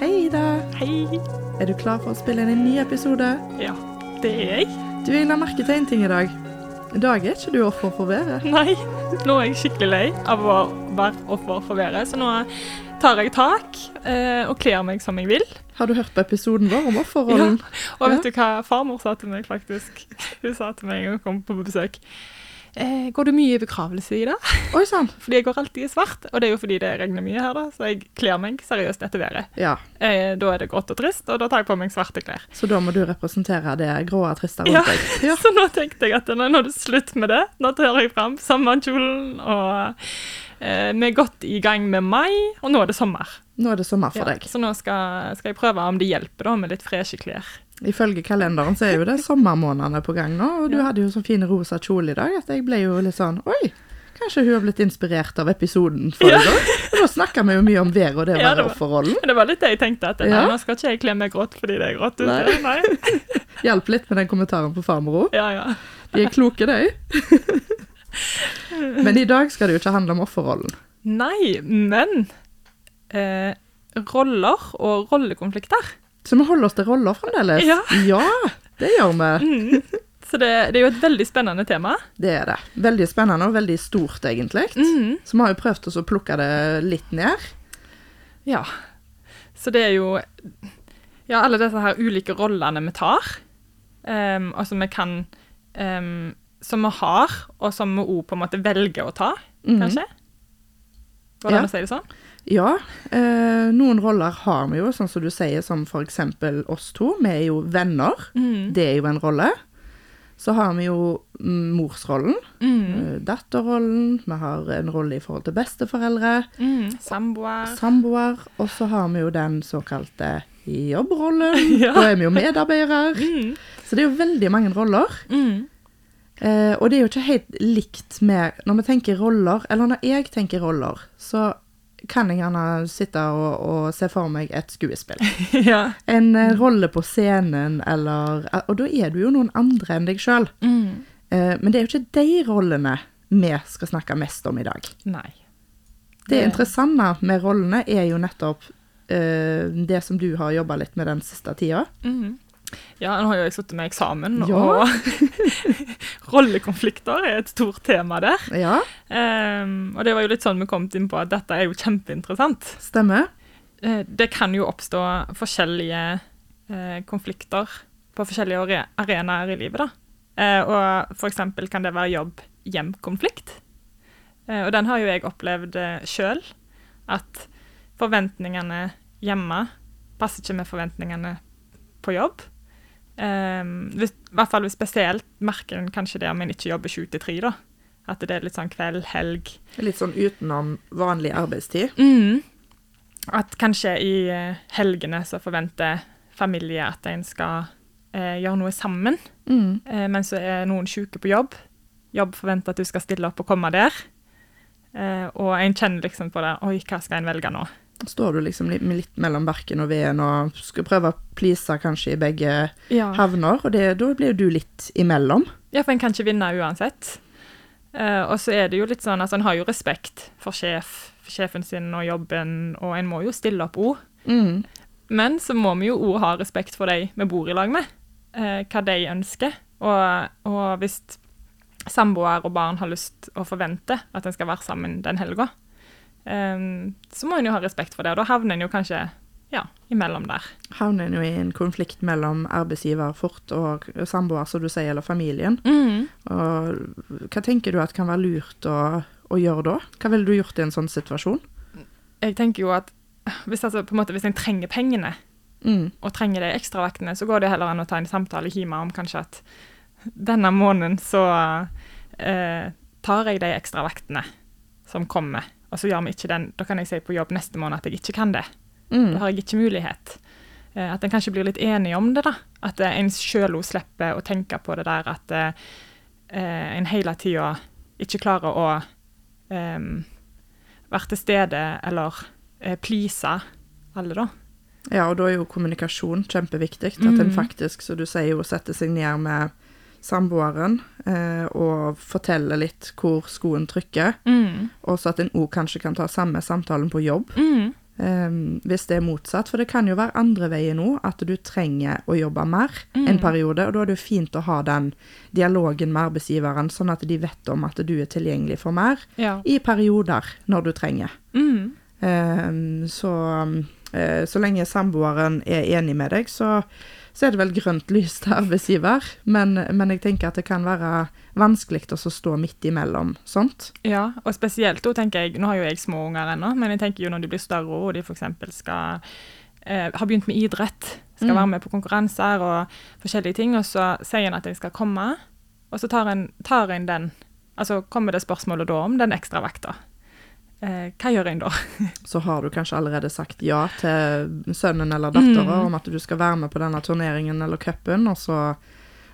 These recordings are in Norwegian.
Hei, Ida. Hei. Er du klar for å spille inn en ny episode? Ja, det er jeg. Du, jeg la merke til en ting i dag. I dag er ikke du offer for været. Nei, nå er jeg skikkelig lei av å være offer for været, så nå tar jeg tak eh, og kler meg som jeg vil. Har du hørt på episoden vår om offerrollen? Ja, Og vet Ja. du hva farmor sa til meg, faktisk? Hun sa til meg en gang hun kom på besøk. Eh, går du mye i begravelse i det? Oi sann. Fordi jeg går alltid i svart, og det er jo fordi det regner mye her, da, så jeg kler meg seriøst etter været. Ja, Eh, da er det grått og trist, og da tar jeg på meg svarte klær. så da må du representere det grå og triste Ja. rundt deg. Ja. Så nå tenkte jeg at nå er det slutt med det. Nå tør jeg fram sommerkjolen, og eh, vi er godt i gang med mai, og nå er det sommer. Nå er det sommer for Ja, deg. Så nå skal, skal jeg prøve om det hjelper da, med litt freshe klær. Ifølge kalenderen så er jo det sommermånedene på gang nå, og du hadde jo så fin rosa kjole i dag at jeg ble jo litt sånn Oi, kanskje hun har blitt inspirert av episoden forrige Ja. gang? Og da snakka vi jo mye om været og det Ja, var det var- offerrollen. Det var litt det jeg tenkte, at Ja. nå skal ikke jeg kle meg grått fordi det er grått ute. Nei. Nei. Hjelp litt med den kommentaren på farmor òg. Ja, ja. De er kloke, de. Men i dag skal det jo ikke handle om offerrollen. Nei, men eh, roller og rollekonflikter. Så vi holder oss til roller fremdeles? Ja. ja det gjør vi. Mm. Så det, det er jo et veldig spennende tema. Det er det. Veldig spennende og veldig stort, egentlig. Mm. Så vi har jo prøvd oss å plukke det litt ned. Ja. Så det er jo Ja, alle disse her ulike rollene vi tar, um, og som vi kan um, Som vi har, og som vi òg på en måte velger å ta, Mhm. kanskje? Hvordan Ja. å si det sånn? Ja, eh, noen roller har vi jo, sånn som du sier, som eksempel oss to. Vi er jo venner. Mm. Det er jo en rolle. Så har vi jo mm, morsrollen, Mm. eh, datterrollen, vi har en rolle i forhold til besteforeldre, Mm. Samboer. samboer, og så har vi jo den såkalte jobbrollen. Ja. Da er vi jo medarbeidere. Mm. Så det er jo veldig mange roller. Mm. Eh, og det er jo ikke helt likt med Når vi tenker roller, eller når jeg tenker roller, så kan jeg gjerne sitte og, og se for meg et skuespill. ja. En eh, rolle på scenen, eller Og da er du jo noen andre enn deg sjøl. Mm. Eh, men det er jo ikke de rollene vi skal snakke mest om i dag. Nei. Det interessante med rollene er jo nettopp eh, det som du har jobba litt med den siste tida. Mm. Ja, nå har jo jeg sittet med eksamen, Ja. og rollekonflikter er et stort tema der. Ja, Um, og det var jo litt sånn vi kom inn på at dette er jo kjempeinteressant. stemmer. Uh, det kan jo oppstå forskjellige uh, konflikter på forskjellige arenaer i livet, da. Uh, og for eksempel kan det være jobb-hjem-konflikt. Og den har jo jeg opplevd uh, sjøl. At forventningene hjemme passer ikke med forventningene på jobb. Um, hvis, I hvert fall hvis spesielt merker en kanskje det om en ikke jobber sju til 3, da. At det er litt sånn kveld, helg, Litt sånn utenom vanlig arbeidstid. Mm. At kanskje i eh, helgene så forventer familie at en skal eh, gjøre noe sammen, Mm. eh, men så er noen syke på jobb. Jobb forventer at du skal stille opp og komme der. Eh, og en kjenner liksom på det Oi, hva skal en velge nå? Står du liksom litt, litt mellom barken og veden og skal prøve å please kanskje i begge Ja, havner, og det, da blir du litt imellom. Ja, for en kan ikke vinne uansett. Uh, og så er det jo litt sånn altså en har jo respekt for sjef, for sjefen sin og jobben, og en må jo stille opp òg. Mm. Men så må vi jo òg ha respekt for de vi bor i lag med, uh, hva de ønsker. Og, og hvis samboer og barn har lyst å forvente at en skal være sammen den helga, så må en jo ha respekt for det. Og da havner en jo kanskje ja, imellom der. Havner en jo i en konflikt mellom arbeidsgiver fort og samboer, som du sier, eller familien. Og hva tenker du at kan være lurt å, å gjøre da? Hva ville du gjort i en sånn situasjon? Jeg tenker jo at hvis, altså, på en måte, hvis en trenger pengene, Mm. og trenger de ekstravaktene, så går det heller an å ta en samtale hjemme om kanskje at denne måneden så eh, tar jeg de ekstravaktene som kommer, og så gjør vi ikke den. Da kan jeg si på jobb neste måned at jeg ikke kan det. Da Mm. har jeg ikke mulighet. Eh, at en kanskje blir litt enige om det, da. At eh, en sjøl slipper å tenke på det der at eh, eh, en hele tida ikke klarer å eh, være til stede eller eh, please alle, da. Ja, og da er jo kommunikasjon kjempeviktig. At en Mhm. faktisk, som du sier, setter seg ned med samboeren eh, og fortelle litt hvor skoen trykker. Mm. Og så at en òg kanskje kan ta samme samtalen på jobb. Mm. Um, hvis det er motsatt. For det kan jo være andre veien nå, at du trenger å jobbe mer en periode. Og da er det jo fint å ha den dialogen med arbeidsgiveren, sånn at de vet om at du er tilgjengelig for mer Ja. i perioder når du trenger. Mm. Så, eh, så lenge samboeren er enig med deg, så, så er det vel grønt lys til arbeidsgiver. Men, men jeg tenker at det kan være vanskelig å stå midt imellom sånt. Ja, og spesielt da tenker jeg Nå har jo jeg små unger ennå, men jeg tenker jo når de blir større og de f.eks. skal eh, har begynt med idrett, skal Mm. være med på konkurranser og forskjellige ting, og så sier en at jeg skal komme, og så tar en, tar en den Altså kommer det spørsmålet da om den ekstravakta. Eh, hva gjør en da? Så har du kanskje allerede sagt ja til sønnen eller dattera Mm. om at du skal være med på denne turneringen eller cupen, og så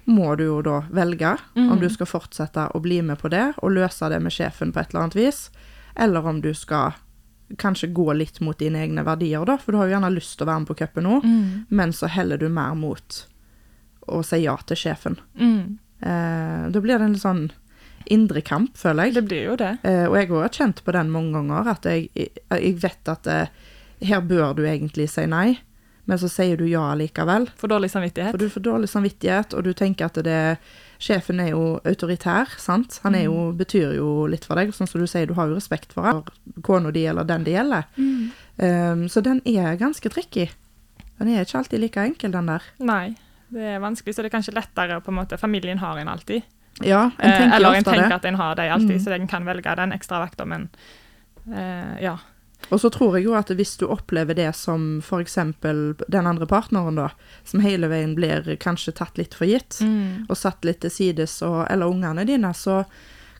må du jo da velge om Mm. du skal fortsette å bli med på det og løse det med sjefen på et eller annet vis, eller om du skal kanskje gå litt mot dine egne verdier, da, for du har jo gjerne lyst til å være med på cupen nå, Mm. men så heller du mer mot å si ja til sjefen. Mm. Eh, da blir det en litt sånn indre kamp, føler jeg. Det blir jo det. Eh, og jeg har har kjent på den mange ganger, at jeg, jeg vet at eh, her bør du egentlig si nei, men så sier du ja likevel. For dårlig samvittighet. For du får dårlig samvittighet, og du tenker at det Sjefen er jo autoritær, sant? Han jo, betyr jo litt for deg, sånn som du sier, du har jo respekt for ham, kona di eller den det gjelder. Mm. Um, så den er ganske tricky. Den er ikke alltid like enkel, den der. Nei, det er vanskelig, så det er kanskje lettere på en måte Familien har en alltid. Ja, en Eh, tenker eller en tenker det. at en har det alltid, Mm. så en kan velge den ekstra vekta, men eh, ja. Og så tror jeg jo at hvis du opplever det som f.eks. den andre partneren, da, som hele veien blir kanskje tatt litt for gitt, Mm. og satt litt til sides, og, eller ungene dine, så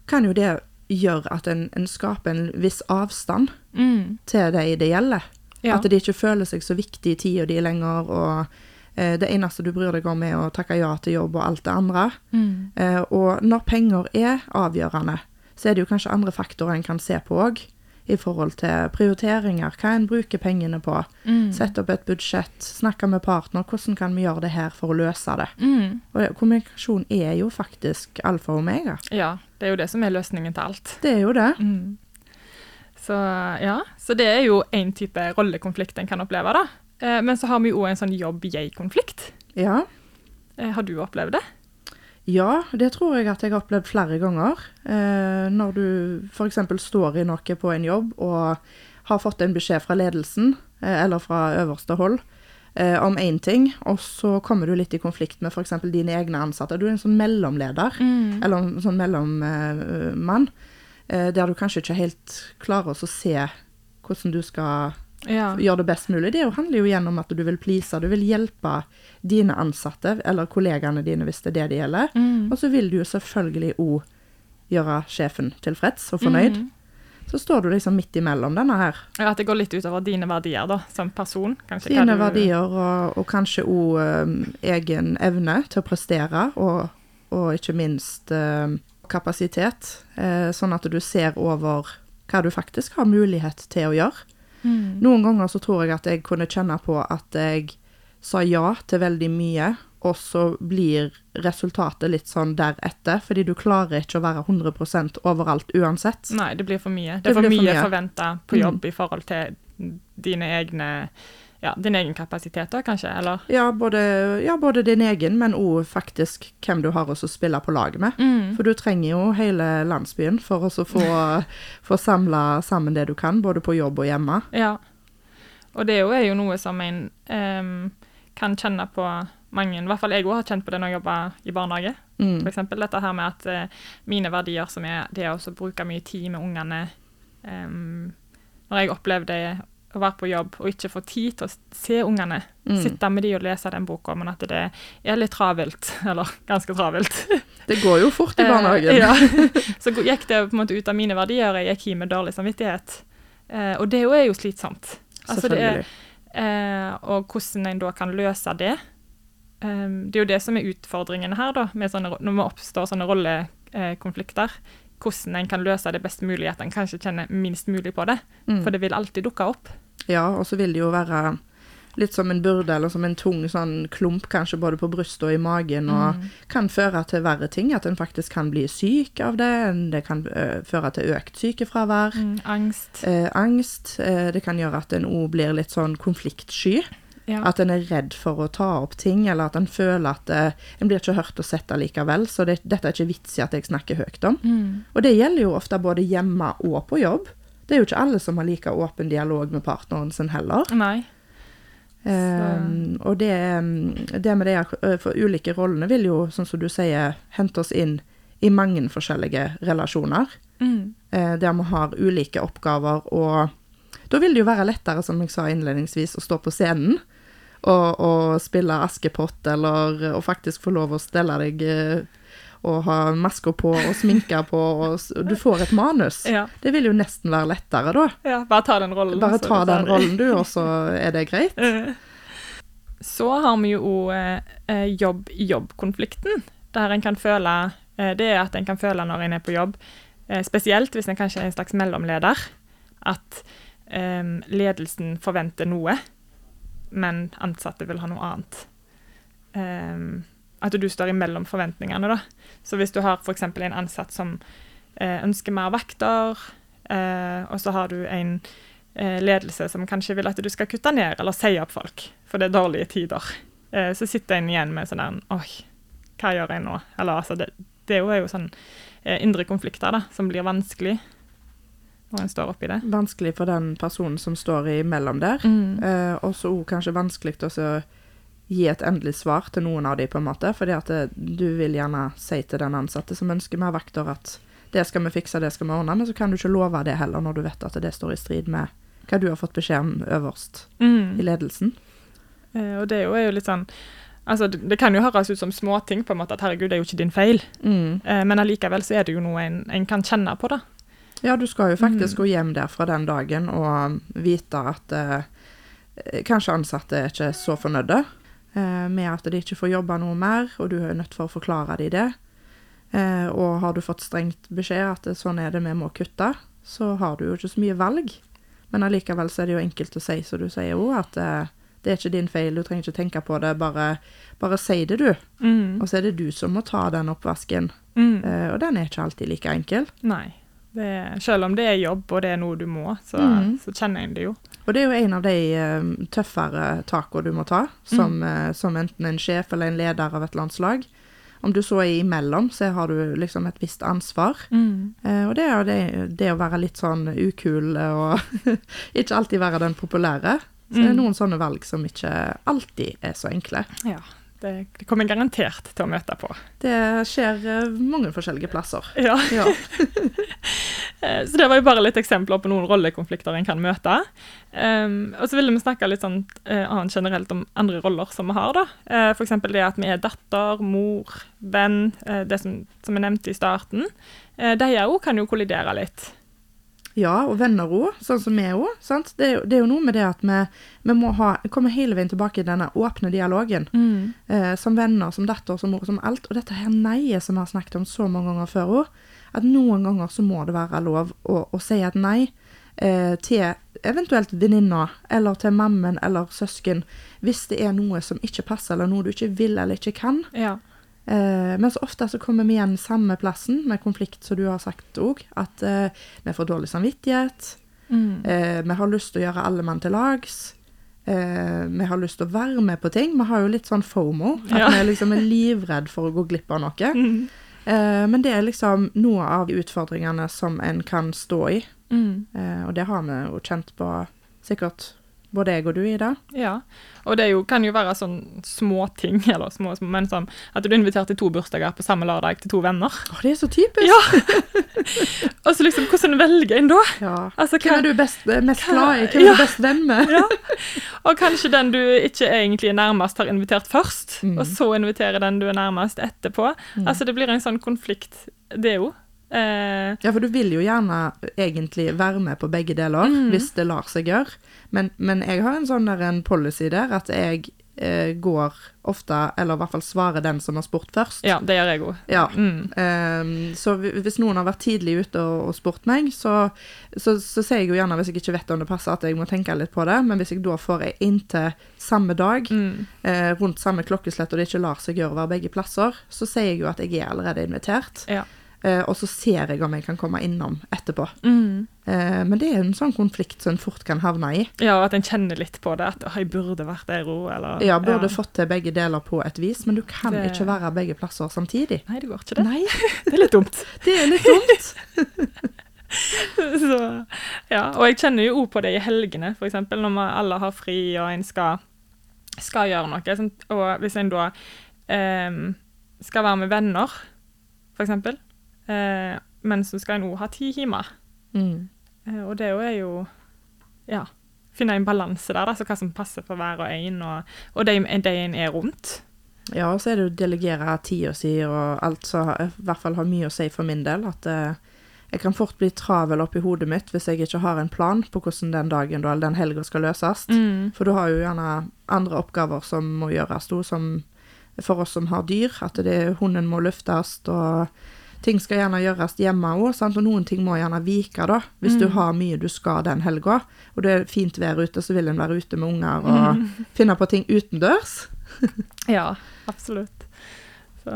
kan jo det gjøre at en, en skaper en viss avstand Mm. til de det gjelder. Ja. At de ikke føler seg så viktig i tida di lenger, og det eneste du bryr deg om er å takke ja til jobb og alt det andre. Mm. Eh, og når penger er avgjørende, så er det jo kanskje andre faktorer en kan se på òg. I forhold til prioriteringer, hva en bruker pengene på. Mm. Sette opp et budsjett, snakke med partner. Hvordan kan vi gjøre det her for å løse det? Mm. Og kommunikasjon er jo faktisk alfa og omega. Ja, det er jo det som er løsningen til alt. Det er jo det. Mm. Så ja, så det er jo én type rollekonflikt en kan oppleve, da. Eh, men så har vi jo òg en sånn jobb-jeg-konflikt. Ja. Eh, har du opplevd det? Ja, det tror jeg at jeg har opplevd flere ganger. Eh, når du f.eks. står i noe på en jobb og har fått en beskjed fra ledelsen, eller fra øverste hold, om én ting, og så kommer du litt i konflikt med f.eks. dine egne ansatte. Du er en sånn mellomleder, eller en sånn mellommann, der du kanskje ikke helt klarer å se hvordan du skal Ja. gjøre det best mulig. Det handler jo igjen om at du vil please, du vil hjelpe dine ansatte, eller kollegaene dine hvis det er det det gjelder. Mm. Og så vil du jo selvfølgelig òg gjøre sjefen tilfreds og fornøyd. Mm. Så står du liksom midt imellom denne her. Ja, At det går litt utover dine verdier da, som person. kanskje. Dine du- verdier og, og kanskje òg egen evne til å prestere, og, og ikke minst eh, kapasitet. eh, sånn at du ser over hva du faktisk har mulighet til å gjøre. Mm. Noen ganger så tror jeg at jeg kunne kjenne på at jeg sa ja til veldig mye, og så blir resultatet litt sånn deretter, fordi du klarer ikke å være 100 overalt uansett. Nei, det blir for mye. Det Det er for blir for mye mye. forventa på Mm. jobb i forhold til dine egne ja, din egen kapasitet, da, kanskje? Eller? Ja, både, ja, både din egen, men òg faktisk hvem du har å spille på lag med. Mm. For du trenger jo hele landsbyen for å få, få samla sammen det du kan, både på jobb og hjemme. Ja. Og det er jo, noe som en um, kan kjenne på mange I hvert fall jeg òg har kjent på det når jeg jobber i barnehage. Mm. For eksempel dette her med at uh, mine verdier, som er det å bruke mye tid med ungene um, Når jeg opplevde å være på jobb og ikke få tid til å se ungene, Mm. sitte med de og lese den boka, men at det er litt travelt, eller ganske travelt. Det går jo fort i barnehagen. Eh, ja. Så gikk det på en måte ut av mine verdier, jeg gikk hjem med dårlig samvittighet. Eh, og det er jo slitsomt. Altså, det er. Eh, og hvordan en da kan løse det. Det er jo det som er utfordringen her, da, med sånne, når vi oppstår sånne rollekonflikter. Hvordan en kan løse det best mulig, at en kanskje kjenner minst mulig på det. Mm. For det vil alltid dukke opp. Ja, og så vil det jo være litt som en byrde, eller som en tung sånn klump kanskje både på brystet og i magen, og Mm. kan føre til verre ting. At en faktisk kan bli syk av det. Det kan ø, føre til økt sykefravær. Mm, angst. Eh, angst. Eh, det kan gjøre at en òg blir litt sånn konfliktsky. Ja. At en er redd for å ta opp ting, eller at en føler at eh, en blir ikke hørt og sett allikevel. Så det, dette er ikke vits i at jeg snakker høyt om. Mm. Og det gjelder jo ofte både hjemme og på jobb. Det er jo ikke alle som har like åpen dialog med partneren sin heller. Nei. Um, og det, um, det med det uh, for ulike rollene vil jo, sånn som du sier, hente oss inn i mange forskjellige relasjoner. Mm. eh, der vi har ulike oppgaver, og da vil det jo være lettere, som jeg sa innledningsvis, å stå på scenen og, og spille Askepott, eller å faktisk få lov å stelle deg eh, og ha masker på og sminke på, og du får et manus. Ja. Det vil jo nesten være lettere, da. ja. Bare ta den rollen. Bare ta den rollen, du, og så er det greit. Eh. Så har vi jo òg jobb-jobb-konflikten, der en kan føle eh, Det er at en kan føle når en er på jobb, eh, spesielt hvis en kanskje er en slags mellomleder, at eh, ledelsen forventer noe, men ansatte vil ha noe annet. Um, at du står imellom forventningene, da. Så hvis du har f.eks. en ansatt som eh, ønsker mer vakter, eh, og så har du en eh, ledelse som kanskje vil at du skal kutte ned eller si opp folk, for det er dårlige tider. Eh, så sitter en igjen med sånn der Oi, hva gjør jeg nå? Eller altså, det, det er jo- sånn eh, indre konflikter da, som blir vanskelig når en står oppi det. Vanskelig for den personen som står imellom der. Mm. Eh, også kanskje vanskelig å gi et endelig svar til noen av de på en måte. Fordi at det, du vil gjerne si til den ansatte som ønsker mer vakter at det skal vi fikse, det skal vi ordne, men så kan du ikke love det heller når du vet at det står i strid med hva du har fått beskjed om øverst Mm. i ledelsen. Eh, og det er jo, er jo litt sånn Altså, det, det kan jo høres ut som småting, på en måte, at herregud, det er jo ikke din feil. Mm. Eh, men allikevel så er det jo noe en, en kan kjenne på, da. Ja, du skal jo faktisk Mm. gå hjem derfra den dagen og vite at eh, kanskje ansatte er ikke så fornøyde eh, med at de ikke får jobbe noe mer, og du er nødt for å forklare dem det. Eh, og har du fått strengt beskjed at det, sånn er det, vi må kutte, så har du jo ikke så mye valg. Men allikevel så er det jo enkelt å si, som du sier òg, at eh, det er ikke din feil, du trenger ikke tenke på det, bare, bare si det, du. Mm. Og så er det du som må ta den oppvasken. Mm. Eh, og den er ikke alltid like enkel. Nei. Det selv om det er jobb, og det er noe du må, så, Mm. så kjenner en det jo. Og det er jo en av de um, tøffere takene du må ta, som, eh, som enten en sjef eller en leder av et landslag. Om du så er imellom, så har du liksom et visst ansvar. Eh, og det er jo det, det å være litt sånn ukul og ikke alltid være den populære. Så det er Mm. noen sånne valg som ikke alltid er så enkle. Ja. Det, kommer jeg garantert til å møte på. Det skjer eh, mange forskjellige plasser. Ja. Ja. Eh, Så det var jo bare litt eksempler på noen rollekonflikter en kan møte. Um, og så ville vi snakke litt sånn uh, annet generelt om andre roller som vi har. da. Uh, F.eks. det at vi er datter, mor, venn, uh, det som, som jeg nevnte i starten. Uh, de òg kan jo kollidere litt. Ja, og venner òg, sånn som vi òg. Det, det er jo noe med det at vi, vi må ha, komme hele veien tilbake i denne åpne dialogen. Eh, som venner, som datter, som mor, som alt. Og dette her nei-et som vi har snakket om så mange ganger før òg. At noen ganger så må det være lov å, å si et nei eh, til eventuelt venninna, eller til mammen eller søsken, hvis det er noe som ikke passer, eller noe du ikke vil eller ikke kan. Ja. Eh, men så ofte så kommer vi igjen samme plassen med konflikt, som du har sagt òg. At eh, vi får dårlig samvittighet. Eh, vi har lyst til å gjøre alle mann til lags. Eh, vi har lyst til å være med på ting. Vi har jo litt sånn fomo. At Ja. vi liksom er livredd for å gå glipp av noe. Mm. Eh, men det er liksom noe av utfordringene som en kan stå i. Mm. Eh, og det har vi jo kjent på sikkert både jeg og du, Ida. Ja, og det er jo, kan jo være sånn små ting, eller små, små, men sånn at du inviterer til to bursdager på samme lørdag til to venner. Å, det er så typisk! Ja. Og så liksom, hvordan velger en da? Ja. Altså, Hvem er du best, mest hva- glad i? Hvem er Ja. du best venn med? Ja. Og kanskje den du ikke egentlig er nærmest, har invitert først, Mm. og så inviterer den du er nærmest etterpå. Mm. Altså, det blir en sånn konflikt, det òg. Eh, Ja, for du vil jo gjerne egentlig være med på begge deler, Mm. hvis det lar seg gjøre. Men, men jeg har en sånn der en policy der at jeg eh, går ofte, eller i hvert fall svarer den som har spurt først. ja, det gjør jeg òg. Ja. Mm. Um, så hvis noen har vært tidlig ute og, og spurt meg, så, så, så sier jeg jo gjerne, hvis jeg ikke vet om det passer, at jeg må tenke litt på det. Men hvis jeg da får ei inntil samme dag, Mm. eh, rundt samme klokkeslett, og det ikke lar seg gjøre å være begge plasser, så sier jeg jo at jeg er allerede invitert. Ja. Eh, og så ser jeg om jeg kan komme innom etterpå. Mm. Eh, men det er en sånn konflikt som en fort kan havne i. Ja, at en kjenner litt på det. At «Åh, jeg burde vært der òg, eller Ja, burde fått til begge deler på et vis, men du kan Det- ikke være begge plasser samtidig. Nei, det går ikke det. Nei, Det er litt dumt. det er litt dumt. Så, ja, og jeg kjenner jo òg på det i helgene, f.eks. når vi alle har fri og en skal, skal gjøre noe. Sånn, og hvis en da em, skal være med venner, f.eks., eh, men så skal en òg ha tid hjemme. Mm. Eh, og det er jo Ja. Finne en balanse der, altså hva som passer for hver og en, og, og de, de en er rundt. Ja, og så er det å delegere tida si og alt som i hvert fall har mye å si for min del. At eh, jeg kan fort bli travel oppi hodet mitt hvis jeg ikke har en plan på hvordan den dagen eller den helga skal løses. Mm. For du har jo gjerne andre oppgaver som må gjøres, som for oss som har dyr. At det, hunden må luftes, og ting skal gjerne gjøres hjemme òg. Og noen ting må gjerne vike, da. Hvis du Mm. har mye du skal den helga, og det er fint vær ute, så vil en være ute med unger og finne på ting utendørs. Ja, absolutt. Så,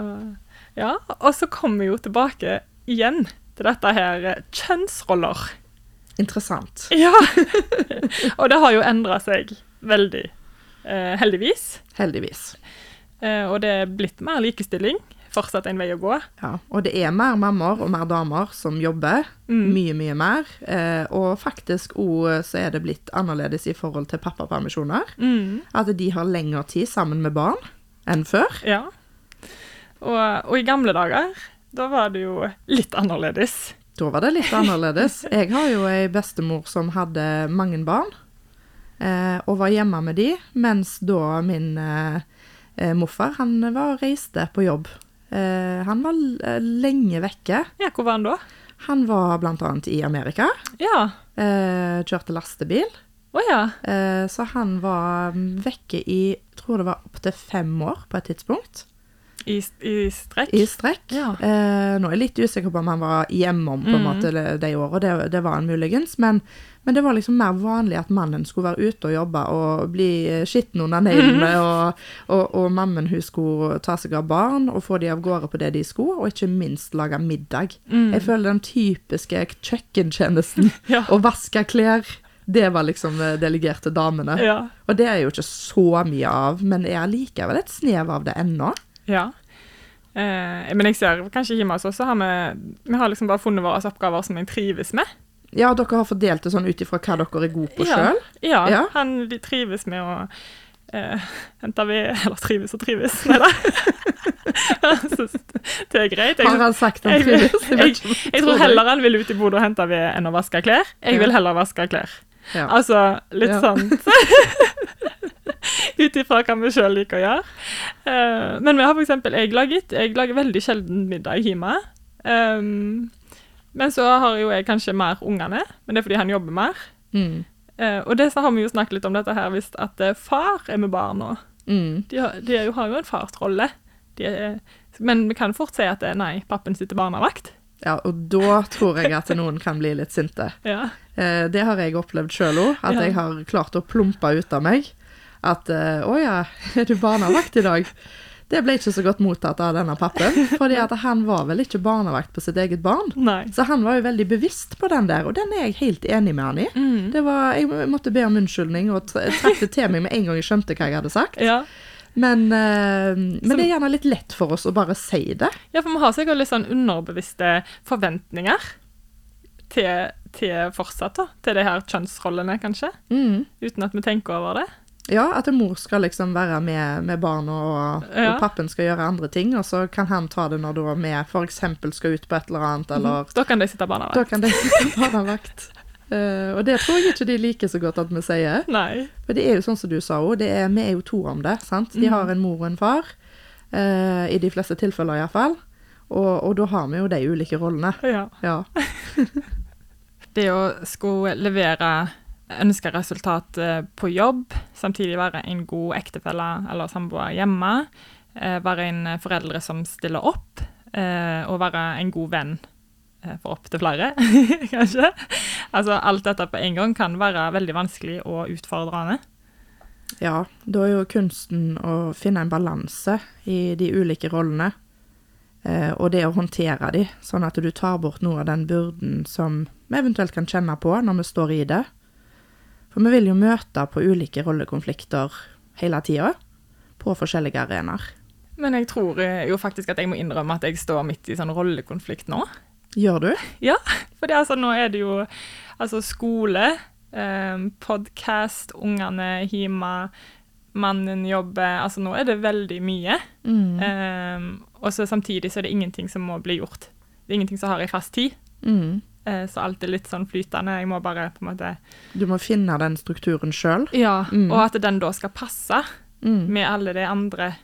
ja, og så kommer vi jo tilbake igjen til dette her eh, kjønnsroller. Interessant. Ja! og det har jo endra seg veldig, eh, heldigvis. Heldigvis. Eh, og det er blitt mer likestilling. Fortsatt en vei å gå. Ja, og det er mer mammaer og mer damer som jobber. Mm. Mye, mye mer. Eh, og faktisk òg så er det blitt annerledes i forhold til pappapermisjoner. Mm. At de har lengre tid sammen med barn enn før. Ja. Og, og i gamle dager, da var det jo litt annerledes. Da var det litt annerledes. Jeg har jo ei bestemor som hadde mange barn, eh, og var hjemme med de, mens da min eh, eh, morfar, han var reiste på jobb. Eh, han var eh, lenge vekke. Ja, hvor var han da? Han var annet i Amerika. Ja. Eh, kjørte lastebil. Å ja. Eh, så han var vekke i tror det var opptil fem år på et tidspunkt. I, i strekk. I strekk. Ja. Eh, nå er jeg litt usikker på om han var hjemom på en mm. måte de, årene, det, det var han muligens. Men, men det var liksom mer vanlig at mannen skulle være ute og jobbe og bli skitten under neglene, og, og, og mammen hun skulle ta seg av barn og få de av gårde på det de skulle, og ikke minst lage middag. Mm. Jeg føler den typiske kjøkkentjenesten, Ja. å vaske klær, det var liksom delegerte delegert til damene. Ja. Og det er jo ikke så mye av, men er allikevel et snev av det ennå. Ja. Eh, men jeg ser kanskje hjemme hos oss, så har vi, vi har liksom bare funnet våre oppgaver som vi trives med. Ja, dere har fordelt det sånn ut ifra hva dere er gode på Ja. sjøl. Ja, Ja. han trives med å eh, hente ved Eller trives og trives, nei da. Så det er greit. Har han sagt han trives? jeg, jeg, ikke jeg tror heller han vil ut i Bodø og hente ved enn å vaske klær. Jeg vil heller vaske klær. Ja. Altså litt Ja. sånn Ut ifra hva vi sjøl liker å gjøre. Uh, men vi har for eksempel jeg lager veldig sjelden middag hjemme. Um, men så har jo jeg kanskje mer ungene, men det er fordi han jobber mer. Mm. Uh, og det så har vi jo snakket litt om dette her, hvis at eh, far er med barna. Mm. De, har, de jo, har jo en farsrolle. Men vi kan fort si at det er nei, pappen sitter barnevakt. Ja, og da tror jeg at noen kan bli litt sinte. Ja. Det har jeg opplevd sjøl òg, at Ja. jeg har klart å plumpe ut av meg. At eh, 'Å ja, er du barnevakt i dag?' Det ble ikke så godt mottatt av denne pappen, fordi at han var vel ikke barnevakt på sitt eget barn. Nei. Så han var jo veldig bevisst på den der, og den er jeg helt enig med han i. Mm. Det var, jeg måtte be om unnskyldning og trakk det til meg med en gang jeg skjønte hva jeg hadde sagt. Ja. Men, eh, men det er gjerne litt lett for oss å bare si det. ja, for vi har sikkert litt sånn underbevisste forventninger til, til fortsatt, da. Til de her kjønnsrollene, kanskje. Uten at vi tenker over det. Ja, at en mor skal liksom være med, med barna, og, Ja. og pappen skal gjøre andre ting, og så kan han ta det når da vi f.eks. skal ut på et eller annet, eller Da kan de sitte barnevakt. Da kan de sitte barnevakt. Uh, og det tror jeg ikke de liker så godt at vi sier. Nei. For det er jo sånn som du sa òg, vi er jo to om det. sant? De Mhm. har en mor og en far, Uh, i de fleste tilfeller iallfall. Og, og da har vi jo de ulike rollene. Ja. Ja. Det å skulle levere ønska resultat eh, på jobb, samtidig være en god ektefelle eller samboer hjemme, eh, være en foreldre som stiller opp, eh, og være en god venn for for opptil flere, kanskje. Altså alt dette på en gang kan være veldig vanskelig og utfordrende. ja. Da er jo kunsten å finne en balanse i de ulike rollene. Og det å håndtere de, sånn at du tar bort noe av den byrden som vi eventuelt kan kjenne på når vi står i det. For vi vil jo møte på ulike rollekonflikter hele tida, på forskjellige arenaer. Men jeg tror eh, jo faktisk at jeg må innrømme at jeg står midt i sånn rollekonflikt nå. Gjør du? Ja, For det, altså, nå er det jo altså, skole, eh, podkast, ungene hjemme, mannen jobber Altså nå er det veldig mye. Mm. Eh, og så samtidig så er det ingenting som må bli gjort. Det er ingenting som har en fast tid. Mm. Eh, så alt er litt sånn flytende. Jeg må bare på en måte Du må finne den strukturen sjøl. Ja, Mm. og at den da skal passe Mm. med alle de andre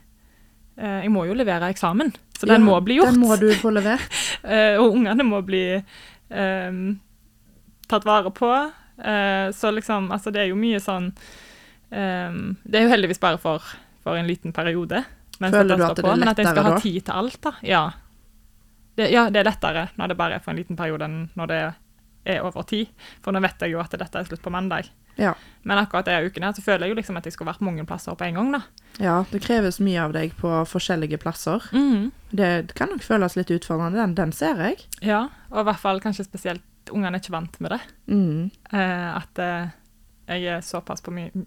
eh, Jeg må jo levere eksamen, så den Ja, må bli gjort. Den må du få levert. Eh, og ungene må bli um, tatt vare på. Uh, så liksom, altså det er jo mye sånn um, Det er jo heldigvis bare for, for en liten periode. Føler du at det er lettere da? Men at jeg skal ha tid til alt, da. Ja. Det, ja, det er lettere når det bare er for en liten periode enn når det er over tid. For nå vet jeg jo at dette er slutt på mandag. Ja. Men akkurat denne uken her, så føler jeg jo liksom at jeg skulle vært mange plasser på en gang, da. ja, det kreves mye av deg på forskjellige plasser. Det kan nok føles litt utfordrende, den, den ser jeg. Ja, og i hvert fall kanskje spesielt ungene er ikke vant med det. Mm. Eh, at eh, jeg er såpass på mye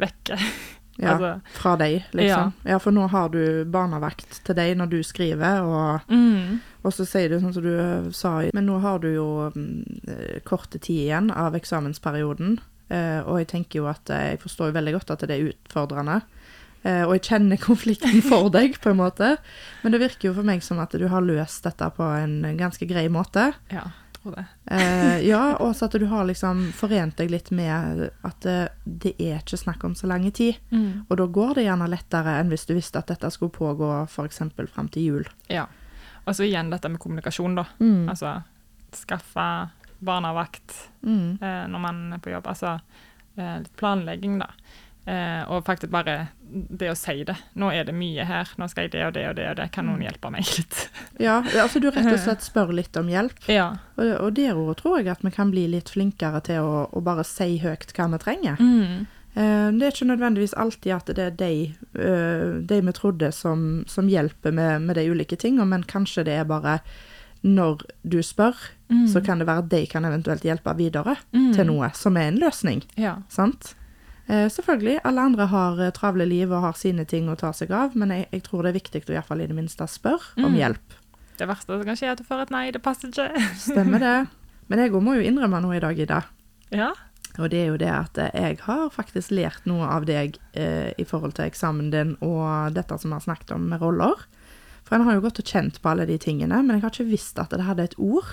vekke. Ja, Altså, fra deg, liksom. Ja. for nå har du barnevakt til deg når du skriver, og, mm, og så sier du sånn som du eh, sa, men nå har du jo mm, eh, korte tid igjen av eksamensperioden, eh, og jeg tenker jo at eh, jeg forstår veldig godt at det er utfordrende. Eh, og jeg kjenner konflikten for deg, på en måte. Men det virker jo for meg som at du har løst dette på en ganske grei måte. ja, tror det. Eh, ja, og så at du har liksom forent deg litt med at eh, det er ikke snakk om så lang tid. Mm. Og da går det gjerne lettere enn hvis du visste at dette skulle pågå f.eks. fram til jul. Ja. Og så igjen dette med kommunikasjon, da. Mm. Altså skaffe barnevakt Mm. eh, når man er på jobb. Altså eh, litt planlegging, da. Eh, og faktisk bare det å si det. Nå er det mye her, nå skal jeg det og det og det, og det kan noen hjelpe meg litt. Ja, altså du rett og slett spør litt om hjelp. ja. Og, og der også tror jeg at vi kan bli litt flinkere til å, å bare si høyt hva vi trenger. Mm. Eh, det er ikke nødvendigvis alltid at det er de, eh, de vi trodde som, som hjelper med, med de ulike tingene, men kanskje det er bare når du spør, Mm. så kan det være at de kan eventuelt hjelpe videre Mm. til noe som er en løsning. Ja. Sant? Eh, selvfølgelig, alle andre har eh, travle liv og har sine ting å ta seg av, men jeg, jeg tror det er viktig å i hvert fall i det minste spørre om Mm. hjelp. Det verste som kan skje, er at du får et nei, det passer ikke. Stemmer det? Men jeg òg må jo innrømme noe i dag, Ida. Ja. Og det er jo det at eh, jeg har faktisk lært noe av deg eh, i forhold til eksamen din og dette som vi har snakket om med roller. For en har jo gått og kjent på alle de tingene, men jeg har ikke visst at det hadde et ord,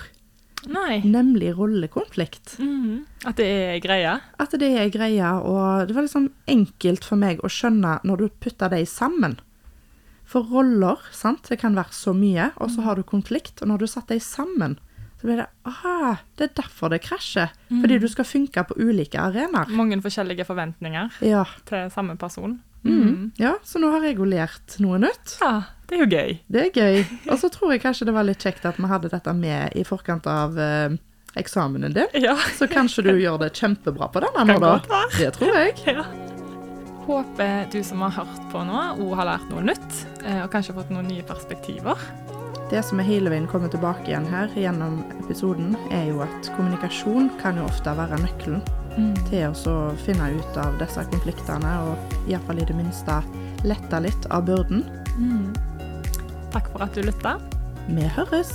Nei. nemlig rollekonflikt. Mm. At det er greia. At det er greia, og det var liksom enkelt for meg å skjønne når du putter de sammen. For roller, sant, det kan være så mye, og så har du konflikt, og når du satt de sammen, så blir det aha, det er derfor det krasjer. Fordi du skal funke på ulike arenaer. Mange forskjellige forventninger Ja. til samme person. Mm. ja, så nå har jeg jo lært noe nytt. Ja, det er jo gøy. Det er gøy. Og så tror jeg kanskje det var litt kjekt at vi hadde dette med i forkant av eh, eksamenen din. Ja. Så kanskje du gjør det kjempebra på denne Kan nå, da. godt. Det tror jeg. ja. Håper du som har hørt på nå, òg har lært noe nytt, eh, og kanskje fått noen nye perspektiver. Det som er hele veien kommer tilbake igjen her gjennom episoden, er jo at kommunikasjon kan jo ofte være nøkkelen til å finne ut av disse konfliktene, og iallfall i det minste lette litt av byrden. Takk for at du lytta. Vi høres!